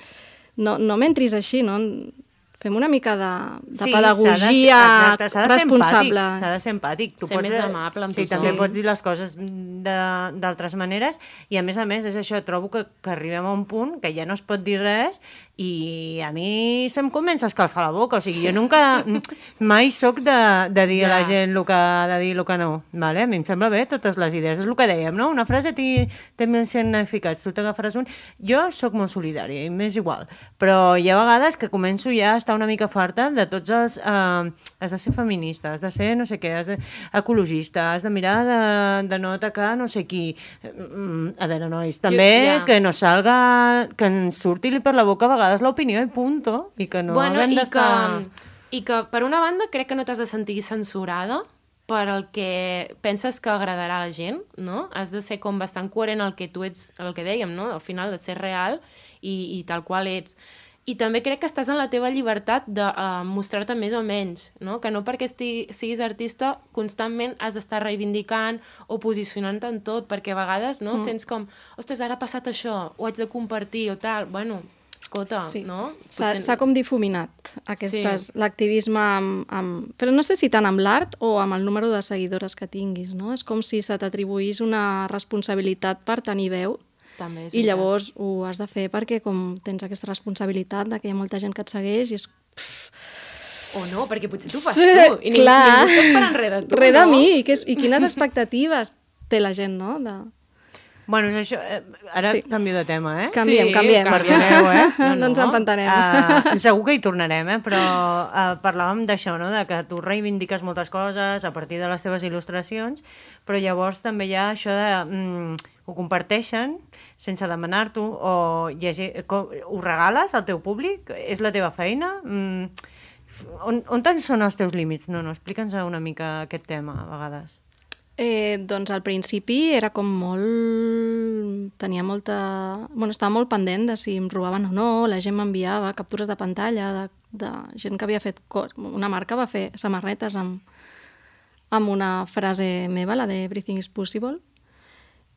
no, no m'entris així, no? Fem una mica de, de Sí, pedagogia s'ha de ser- exacte, s'ha de ser responsable. empàtic, S'ha de ser empàtic. Tu Ser pots, més amable amb sí, tothom. també Sí. pots dir les coses de- d'altres maneres i a més a més és això, trobo que, que arribem a un punt que ja no es pot dir res i a mi se'm comença a escalfar la boca, o sigui, sí. jo nunca, [LAUGHS] mai sóc de, de dir a la Ja. gent el que ha de dir i el que no, vale? a mi em sembla bé totes les idees, és el que dèiem, no? Una frase té, té més significats, tu t'agafaràs un... Jo sóc molt solidària i m'és igual, però hi ha vegades que començo ja a estar una mica farta de tots els... Eh, has de ser feminista, has de ser no sé què, has de ecologista, has de mirar de, de no atacar no sé qui. Mm, A veure, nois, també ja. que no salga, que ens surti per la boca a vegades l'opinió i punto, i que no bueno, haguem i d'estar... que, I que, per una banda, crec que no t'has de sentir censurada per el que penses que agradarà a la gent, no? Has de ser com bastant coherent el que tu ets, el que dèiem, no? Al final, de ser real i, i tal qual ets. I també crec que estàs en la teva llibertat de uh, mostrar-te més o menys, no? Que no perquè esti, siguis artista constantment has d'estar reivindicant o posicionant-te en tot, perquè a vegades, no? Mm. Sents com, ostres, ara ha passat això, ho haig de compartir o tal. Bueno, escolta, Sí. no? S'ha Potser- com difuminat aquestes, l'activisme amb, amb... Però no sé si tant amb l'art o amb el número de seguidores que tinguis, no? És com si se t'atribuís una responsabilitat per tenir veu També és i veritat. llavors ho has de fer perquè com tens aquesta responsabilitat de que hi ha molta gent que et segueix i és... O no, perquè potser tu fas Sí, tu i ni, clar. ningú està esperant res de tu, Re de no? mi, i, que és, i quines [LAUGHS] expectatives té la gent, no? De... Bueno, és això, eh, ara Sí. canvio de tema, eh? Canviem, Sí, canviem. Perdoneu, eh? No, ens empantanem. Uh, segur que hi tornarem, eh? Però uh, parlàvem d'això, no? De que tu reivindiques moltes coses a partir de les teves il·lustracions, però llavors també hi ha això de... Mm, ho comparteixen sense demanar-t'ho o llegir, com, ho regales al teu públic? És la teva feina? Mm, on, on tant són els teus límits? No, no, explica'ns una mica aquest tema, a vegades. Eh, doncs al principi era com molt... tenia molta... Bueno, estava molt pendent de si em robaven o no, la gent m'enviava captures de pantalla de, de gent que havia fet... cos- Una marca va fer samarretes amb, amb una frase meva, la de Everything is possible,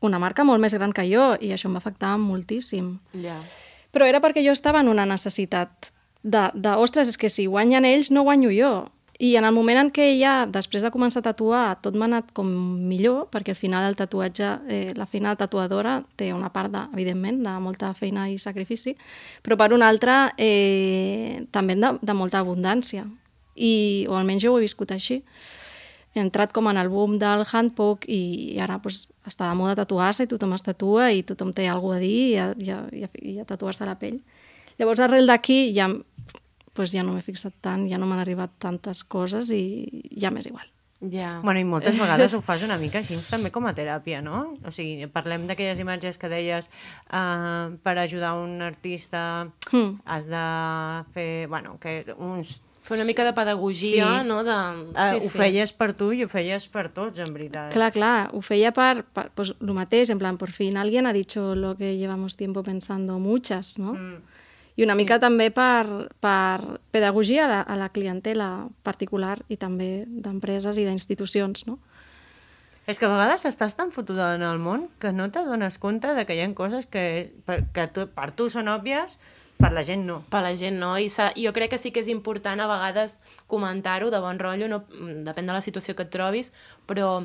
una marca molt més gran que jo, i això em va afectar moltíssim. Ja. Però era perquè jo estava en una necessitat de, de ostres, és que si guanyen ells, no guanyo jo. I en el moment en què ja, després de començar a tatuar, tot m'ha anat com millor, perquè al final el tatuatge, eh, la feina de tatuadora té una part, de, evidentment, de molta feina i sacrifici, però per una altra eh, també de, de molta abundància. I, o almenys jo ho he viscut així. He entrat com en el boom del handpoke i ara pues, està de moda tatuar-se i tothom es tatua i tothom té alguna a dir i a, i a, i a, i a tatuar-se la pell. Llavors, arrel d'aquí ja, pues, ja no m'he fixat tant, ja no m'han arribat tantes coses i ja m'és igual. Ja. Bueno, i moltes vegades ho fas una mica així també com a teràpia, no? O sigui, parlem d'aquelles imatges que deies uh, per ajudar un artista Mm. has de fer, bueno, que uns... Fer una mica de pedagogia, Sí. no? De... Uh, ho feies per tu i ho feies per tots, en veritat. Clar, clar, ho feia per, per pues, lo mateix, en plan, por fin alguien ha dicho lo que llevamos tiempo pensando muchas, ¿no? Mm. I una Sí. mica també per, per pedagogia a la, a la clientela particular i també d'empreses i d'institucions, no? És que a vegades estàs tan fotuda en el món que no t'adones compte de que hi ha coses que, per, que tu, per tu són òbvies, per la gent no. per la gent, no? I jo crec que sí que és important a vegades comentar-ho de bon rotllo, no, depèn de la situació que et trobis, però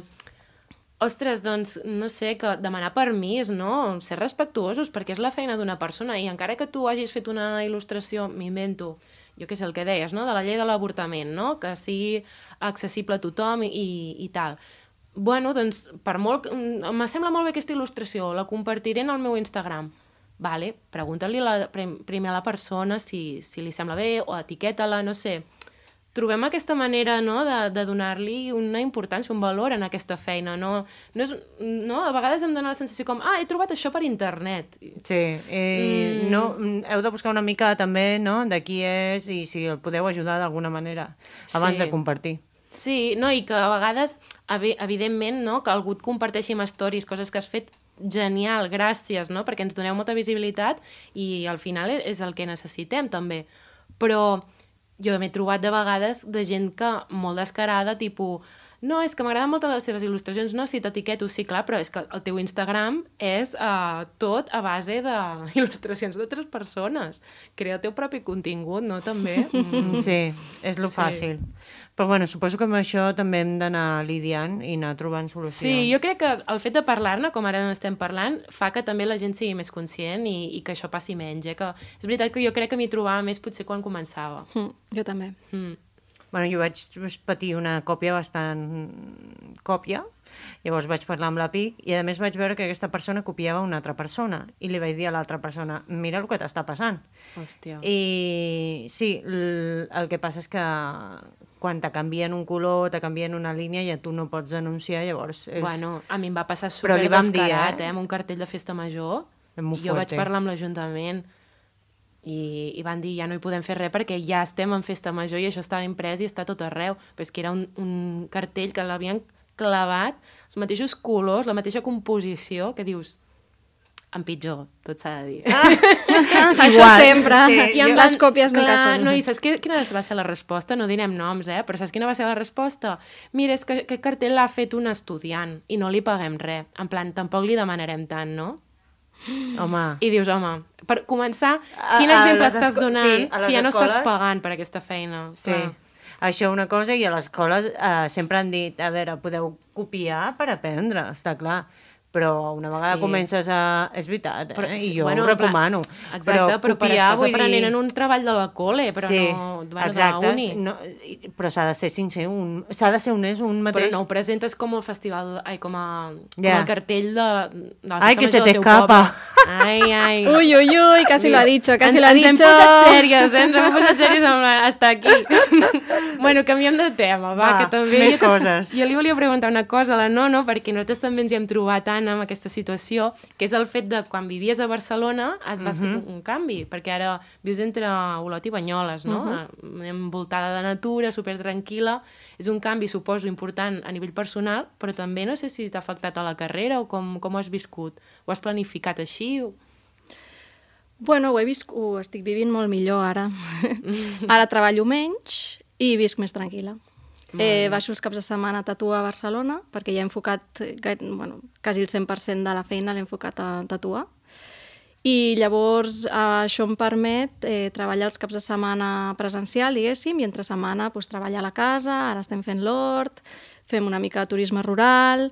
ostres, doncs, no sé, que demanar permís, no? Ser respectuosos, perquè és la feina d'una persona, i encara que tu hagis fet una il·lustració, m'invento, jo què sé, el que deies, no? De la llei de l'avortament, no? Que sigui accessible a tothom i, i, tal. Bueno, doncs, per molt... que- mm, molt bé aquesta il·lustració, la compartiré en el meu Instagram. Vale, pregunta-li primer a la persona si, si li sembla bé o etiqueta-la, no sé. Trobem aquesta manera no, de, de donar-li una importància, un valor en aquesta feina. No, no és, no? A vegades em dóna la sensació com ah, he trobat això per internet. Sí, i mm. no, heu de buscar una mica també no, de qui és i si el podeu ajudar d'alguna manera abans Sí. de compartir. Sí, no, i que a vegades, evi- evidentment, no, que algú et comparteixi amb stories coses que has fet genial, gràcies, no? perquè ens doneu molta visibilitat i al final e- és el que necessitem també. Però jo m'he trobat de vegades de gent que molt descarada, tipus no, és que m'agraden molt les teves il·lustracions, no, si t'etiqueto, sí, clar, però és que el teu Instagram és uh, tot a base d'il·lustracions [LAUGHS] d'altres persones. Crea el teu propi contingut, no, també? [LAUGHS] Mm. Sí, és lo Sí. fàcil. Però bueno, suposo que amb això també hem d'anar lidiant i anar trobant solucions. Sí, jo crec que el fet de parlar-ne, com ara n'estem parlant, fa que també la gent sigui més conscient i, i que això passi menys. Eh? Que és veritat que jo crec que m'hi trobava més potser quan començava. Mm, jo també. Mm. Bueno, jo vaig patir una còpia bastant còpia, llavors vaig parlar amb la PIC i a més vaig veure que aquesta persona copiava una altra persona i li vaig dir a l'altra persona, mira el que t'està passant. Hòstia. I sí, el que passa és que quan te canvien un color, te canvien una línia i tu no pots denunciar, llavors és... Bueno, a mi em va passar super dir, descarat, eh? eh? amb un cartell de festa major. Jo vaig fuerte. parlar amb l'Ajuntament i, i van dir ja no hi podem fer res perquè ja estem en festa major i això estava imprès i està tot arreu. Però és que era un, un cartell que l'havien clavat, els mateixos colors, la mateixa composició, que dius, en pitjor, tot s'ha de dir. [LAUGHS] Això sempre. sí, I amb en les còpies nunca clar, són. No, i saps què, quina va ser la resposta? No direm noms, eh? Però saps quina va ser la resposta? Mira, és que aquest cartell l'ha fet un estudiant i no li paguem res. En plan, tampoc li demanarem tant, no? Home, I dius, home, per començar, A- quin a exemple les estàs donant sí, a si ja no estàs escoles- pagant per aquesta feina? sí. Clar. Això una cosa, i a l'escola eh, sempre han dit, a veure, podeu copiar per aprendre, està clar. Però una vegada Hosti. comences a... És veritat, eh? Però, I jo bueno, ho recomano. Exacte, però, però per copiar, estàs vull aprenent dir- en un treball de la col·le, però sí, no bueno, exacte, uni. No, però s'ha de ser sincer, un, s'ha de ser honest un Però mateix. no ho presentes com el festival, ai, com, a, com Ja. el cartell de, de la Ai, que se major Ai, ai. Uy, uy, uy, casi lo ha dicho, casi ens, lo ha ens hem dicho. posat sèries, eh? Ens hem posat sèries amb hasta aquí. bueno, canviem de tema, va, Va, que també... més coses. Jo li volia preguntar una cosa a la Nono, perquè nosaltres també ens hi hem trobat tant amb aquesta situació, que és el fet de quan vivies a Barcelona has, vas Mhm. fet un, un canvi, perquè ara vius entre Olot i Banyoles, no? Mhm. Envoltada de natura, super tranquil·la. És un canvi, suposo, important a nivell personal, però també no sé si t'ha afectat a la carrera o com, com ho has viscut. Ho has planificat així? O... Bueno, ho he vist, ho estic vivint molt millor ara. [LAUGHS] ara treballo menys i visc més tranquil·la. Eh, baixo els caps de setmana a tatuar a Barcelona, perquè ja he enfocat, bueno, quasi el 100% de la feina l'he enfocat a tatuar. I llavors eh, això em permet eh, treballar els caps de setmana presencial, diguéssim, i entre setmana pues, treballar a la casa, ara estem fent l'hort, fem una mica de turisme rural,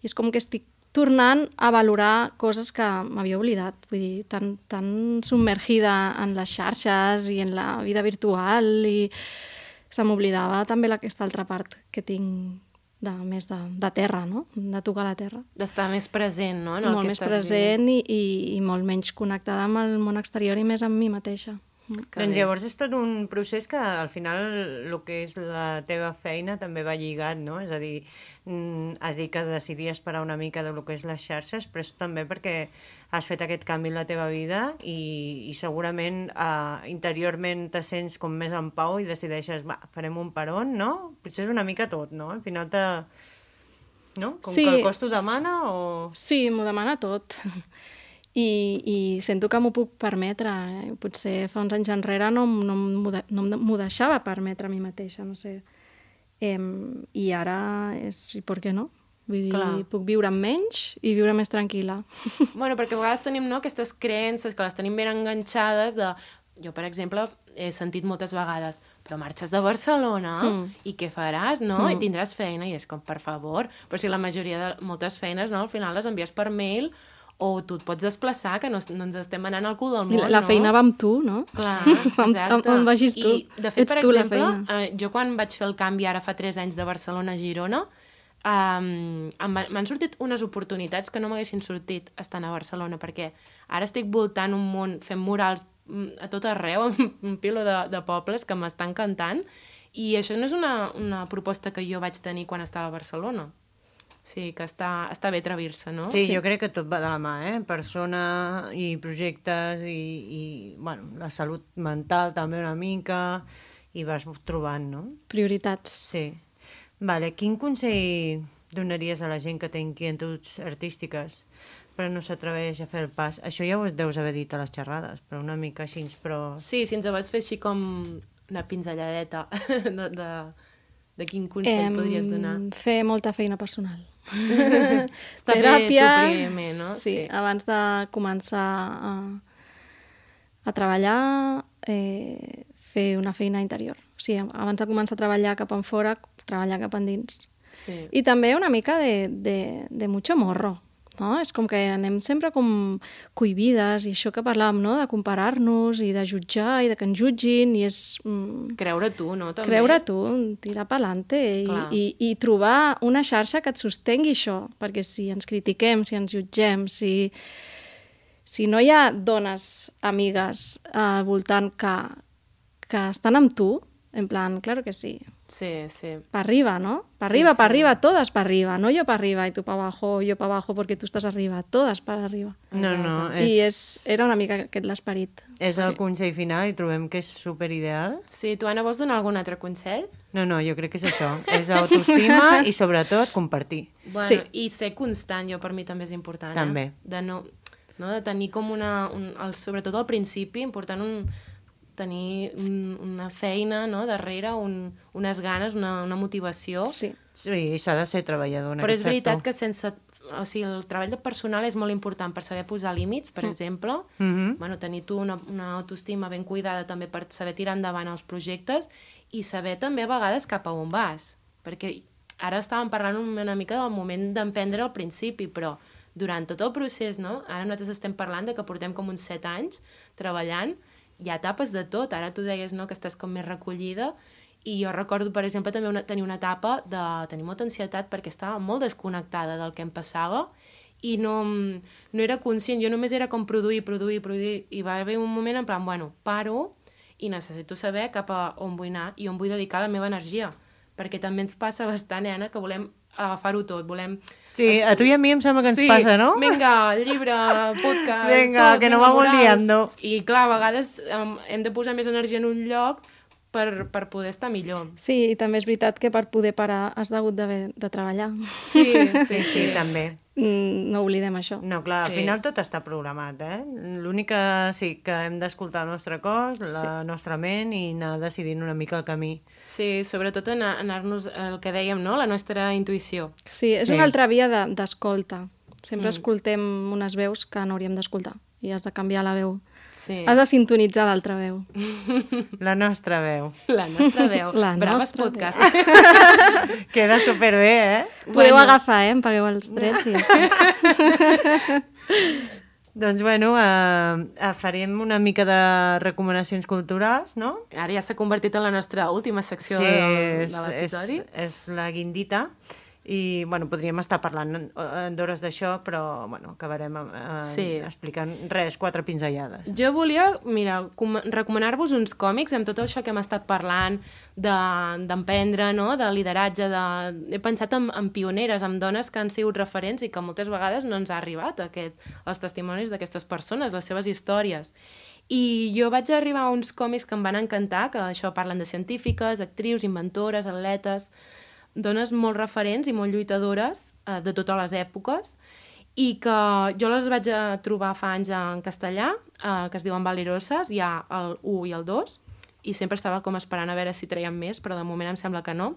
i és com que estic tornant a valorar coses que m'havia oblidat, vull dir, tan, tan submergida en les xarxes i en la vida virtual i se m'oblidava també la- aquesta altra part que tinc de, més de, de terra, no? de tocar la terra. d'estar més present, no? En el molt que més estàs present i, i, i molt menys connectada amb el món exterior i més amb mi mateixa. Que doncs bé. llavors és tot un procés que al final el que és la teva feina també va lligat, no? És a dir, mm, has dit que decidies parar una mica de lo que és les xarxes, però és també perquè has fet aquest canvi en la teva vida i, i segurament uh, interiorment te sents com més en pau i decideixes, va, farem un peron, no? Potser és una mica tot, no? Al final te... No? Com Sí. que el cos t'ho demana o... Sí, m'ho demana tot. I, I sento que m'ho puc permetre. Eh? Potser fa uns anys enrere no, no, no m'ho deixava permetre a mi mateixa, no sé. Em, I ara és... I per què no? Vull dir, Clar. puc viure amb menys i viure més tranquil·la. [LAUGHS] Bueno, perquè a vegades tenim no, aquestes creences que les tenim ben enganxades de... Jo, per exemple, he sentit moltes vegades però marxes de Barcelona Mm. i què faràs, no? Mm. I tindràs feina. I és com, per favor, però si la majoria de moltes feines, no? Al final les envies per mail o tu et pots desplaçar, que no, no ens estem anant al cul del món, la, la no? feina va amb tu, no? Clar, [LAUGHS] On- exacte. on vagis tu. I, de fet, Ets per tu la exemple, feina. eh, jo quan vaig fer el canvi ara fa 3 anys de Barcelona a Girona, um, m'han sortit unes oportunitats que no m'haguessin sortit estant a Barcelona, perquè ara estic voltant un món, fent murals mm, a tot arreu, [LAUGHS] amb un pilo de, de pobles que m'estan encantant, i això no és una, una proposta que jo vaig tenir quan estava a Barcelona. Sí, que està, està bé atrevir-se, no? Sí, sí, jo crec que tot va de la mà, eh? Persona i projectes i, i bueno, la salut mental també una mica i vas trobant, no? Prioritats. Sí. Vale, quin consell donaries a la gent que té inquietuds artístiques però no s'atreveix a fer el pas? Això ja ho deus haver dit a les xerrades, però una mica així, però... Sí, si ens ho vaig fer així com una pinzelladeta [LAUGHS] de, de, de quin consell Em, podries donar. Fer molta feina personal. [LAUGHS] Està bé tu primer, no? Sí, sí, abans de començar a, a treballar, eh, fer una feina interior. O sigui, abans de començar a treballar cap en fora, treballar cap endins. sí. I també una mica de, de, de mucho morro, no? És com que anem sempre com cohibides, i això que parlàvem, no?, de comparar-nos i de jutjar i de que ens jutgin, i és... Mm, Creure tu, no? També. creure tu, tirar pelante i, i, i trobar una xarxa que et sostengui això, perquè si ens critiquem, si ens jutgem, si, si no hi ha dones amigues al voltant que, que estan amb tu, en plan, claro que sí, Sí, sí. para arriba, ¿no? Para Sí, arriba, sí. para arriba, todas para arriba, no yo para arriba y tú para abajo, yo para abajo porque tú estás arriba, todas para arriba. No, no, és, I és, era una mica aquest l'esperit. és el consell final i trobem que és superideal. Sí, tu, Anna, vols donar algun altre consell? No, no, jo crec que és això. És autoestima i, sobretot, compartir. Bueno, Sí. I ser constant, jo per mi també és important. També. Eh? De no, no, de tenir com una... Un, el, sobretot al principi, important un, tenir un, una feina no, darrere, un, unes ganes, una, una motivació. Sí. Sí, s'ha de ser treballador en Però és veritat sector. que sense... O sigui, el treball de personal és molt important per saber posar límits, per exemple. Mhm. bueno, tenir tu una, una autoestima ben cuidada també per saber tirar endavant els projectes i saber també a vegades cap a on vas. Perquè ara estàvem parlant una mica del moment d'emprendre al principi, però durant tot el procés, no? Ara nosaltres estem parlant de que portem com uns set anys treballant, hi ha etapes de tot. Ara tu deies no, que estàs com més recollida i jo recordo, per exemple, també una, tenir una etapa de tenir molta ansietat perquè estava molt desconnectada del que em passava i no, no era conscient, jo només era com produir, produir, produir, i va haver un moment en plan, bueno, paro i necessito saber cap a on vull anar i on vull dedicar la meva energia, perquè també ens passa bastant, eh, Anna, que volem agafar-ho tot, volem... Sí, a tu i a mi em sembla que ens sí, passa, no? Vinga, llibre, podcast, [LAUGHS] Vinga, tot, que no vamos liando. I clar, a vegades um, hem de posar més energia en un lloc per, per poder estar millor. Sí, i també és veritat que per poder parar has hagut de, de treballar. Sí, Sí, sí, també. Mm, No oblidem això. No, clar, Sí. al final tot està programat, eh? L'únic que sí, que hem d'escoltar el nostre cos, la nostra ment i anar decidint una mica el camí. Sí, sobretot anar- anar-nos el que dèiem, no? La nostra intuïció. Sí, és Sí. una altra via de- d'escolta. Sempre escoltem unes veus que no hauríem d'escoltar i has de canviar la veu. Sí. Has de sintonitzar l'altra veu. [LAUGHS] La nostra veu. La nostra veu. [LAUGHS] La Braves nostra podcast. [LAUGHS] Queda superbé, eh? Podeu agafar, eh? Em pagueu els drets i ja està. Doncs, bueno, eh, eh, farem una mica de recomanacions culturals, no? Ara ja s'ha convertit en la nostra última secció sí, de, de és, és, l'episodi. és la guindita. I, bueno, podríem estar parlant d'hores d'això, però, bueno, acabarem eh, Sí. explicant res, quatre pinzellades. Jo volia, mira, com- recomanar-vos uns còmics amb tot això que hem estat parlant de- d'emprendre, no? de lideratge, de... he pensat en, en pioneres, en dones que han sigut referents i que moltes vegades no ens ha arribat aquest, els testimonis d'aquestes persones, les seves històries. I jo vaig arribar a uns còmics que em van encantar, que això parlen de científiques, actrius, inventores, atletes, dones molt referents i molt lluitadores eh, de totes les èpoques i que jo les vaig a trobar fa anys en castellà, eh, que es diuen Valeroses, hi ha el 1 i el 2, i sempre estava com esperant a veure si traiem més, però de moment em sembla que no,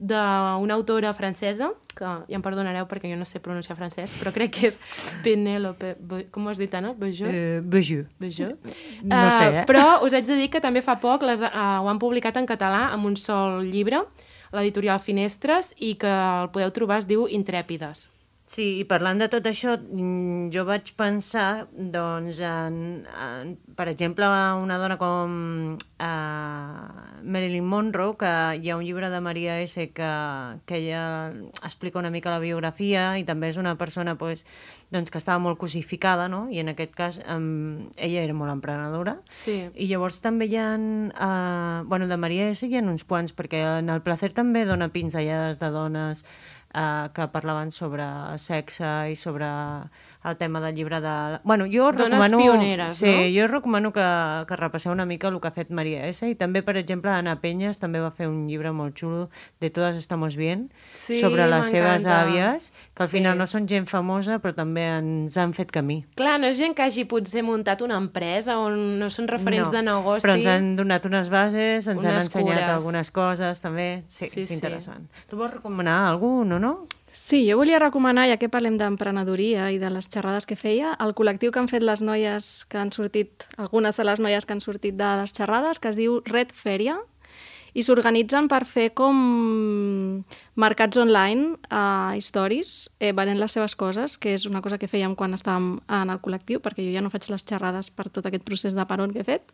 d'una autora francesa, que ja em perdonareu perquè jo no sé pronunciar francès, però crec que és Penélope, com ho has dit, Anna? Bejou? Eh, Bejú. Bejou? No sé, eh? Però us haig de dir que també fa poc les, uh, ho han publicat en català amb un sol llibre, l'editorial Finestres, i que el podeu trobar, es diu Intrèpides. Sí, i parlant de tot això, mm, jo vaig pensar, doncs, en, en per exemple, una dona com uh, Marilyn Monroe, que hi ha un llibre de Maria S. que, que ella explica una mica la biografia i també és una persona pues, doncs, que estava molt cosificada, no? i en aquest cas um, ella era molt emprenedora. Sí. I llavors també hi ha... Uh, bueno, de Maria S. hi ha uns quants, perquè en el placer també dona pinzellades de dones uh, que parlaven sobre sexe i sobre el tema del llibre de... Bueno, jo Dones recomano... pioneres, sí, no? jo recomano que, que repasseu una mica el que ha fet Maria S. I també, per exemple, Ana Penyes també va fer un llibre molt xulo de Todas estamos bien, Sí, sobre les seves àvies, que al Sí. final no són gent famosa, però també ens han fet camí. Clar, no és gent que hagi potser muntat una empresa on no són referents No, de negoci. Però ens han donat unes bases, ens han Unes ensenyat cures. algunes coses, també. Sí, Sí, és sí. interessant. Tu vols recomanar algun o no? Sí, jo volia recomanar, ja que parlem d'emprenedoria i de les xerrades que feia, el col·lectiu que han fet les noies que han sortit, algunes de les noies que han sortit de les xerrades, que es diu Red Fèria, i s'organitzen per fer com mercats online a stories, eh, venent les seves coses, que és una cosa que fèiem quan estàvem en el col·lectiu, perquè jo ja no faig les xerrades per tot aquest procés de peron que he fet,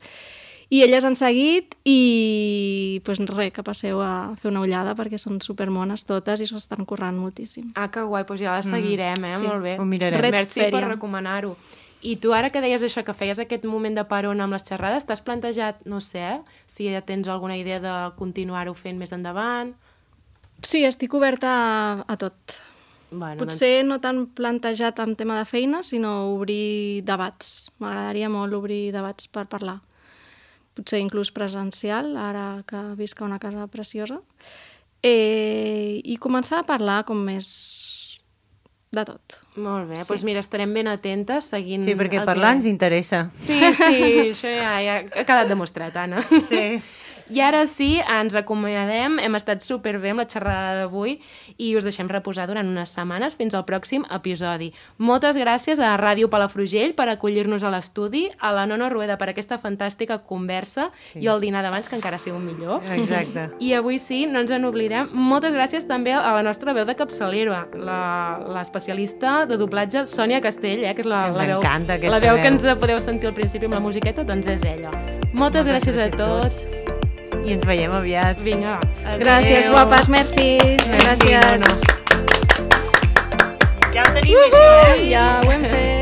i elles han seguit i pues, res, que passeu a fer una ullada perquè són supermones totes i s'ho estan currant moltíssim. Ah, que guai, doncs ja la seguirem, eh? Sí. Molt bé. Ho mirarem. Red Merci Fèria. per recomanar-ho. I tu ara que deies això, que feies aquest moment de peron amb les xerrades, t'has plantejat, no sé, eh, si ja tens alguna idea de continuar-ho fent més endavant? Sí, estic oberta a, a tot. Bueno, Potser no tan plantejat en tema de feina, sinó obrir debats. M'agradaria molt obrir debats per parlar. Potser inclús presencial, ara que visc a una casa preciosa. Eh, I començar a parlar com més de tot. Molt bé, doncs mira, estarem ben atentes seguint... Sí, perquè parlar que- ens interessa. Sí, sí, això ja, ja ha quedat demostrat, Anna. Sí. I ara sí, ens acomiadem, hem estat superbé amb la xerrada d'avui i us deixem reposar durant unes setmanes fins al pròxim episodi. Moltes gràcies a Ràdio Palafrugell per acollir-nos a l'estudi, a la Nona Rueda per aquesta fantàstica conversa sí. i al dinar d'abans, que encara sigut millor. Exacte. [LAUGHS] I avui sí, no ens en oblidem. Moltes gràcies també a la nostra veu de capçalera, la- l'especialista de doblatge Sònia Castell, eh, que és la, Ens la veu, la veu que veu. ens podeu sentir al principi amb la musiqueta, doncs és ella. Moltes, gràcies, a tots. I ens veiem aviat. Vinga, adéu. Gràcies, guapes, merci. Merci, Gràcies. Nono. Ja ho tenim, això, eh? Ja ho hem fet.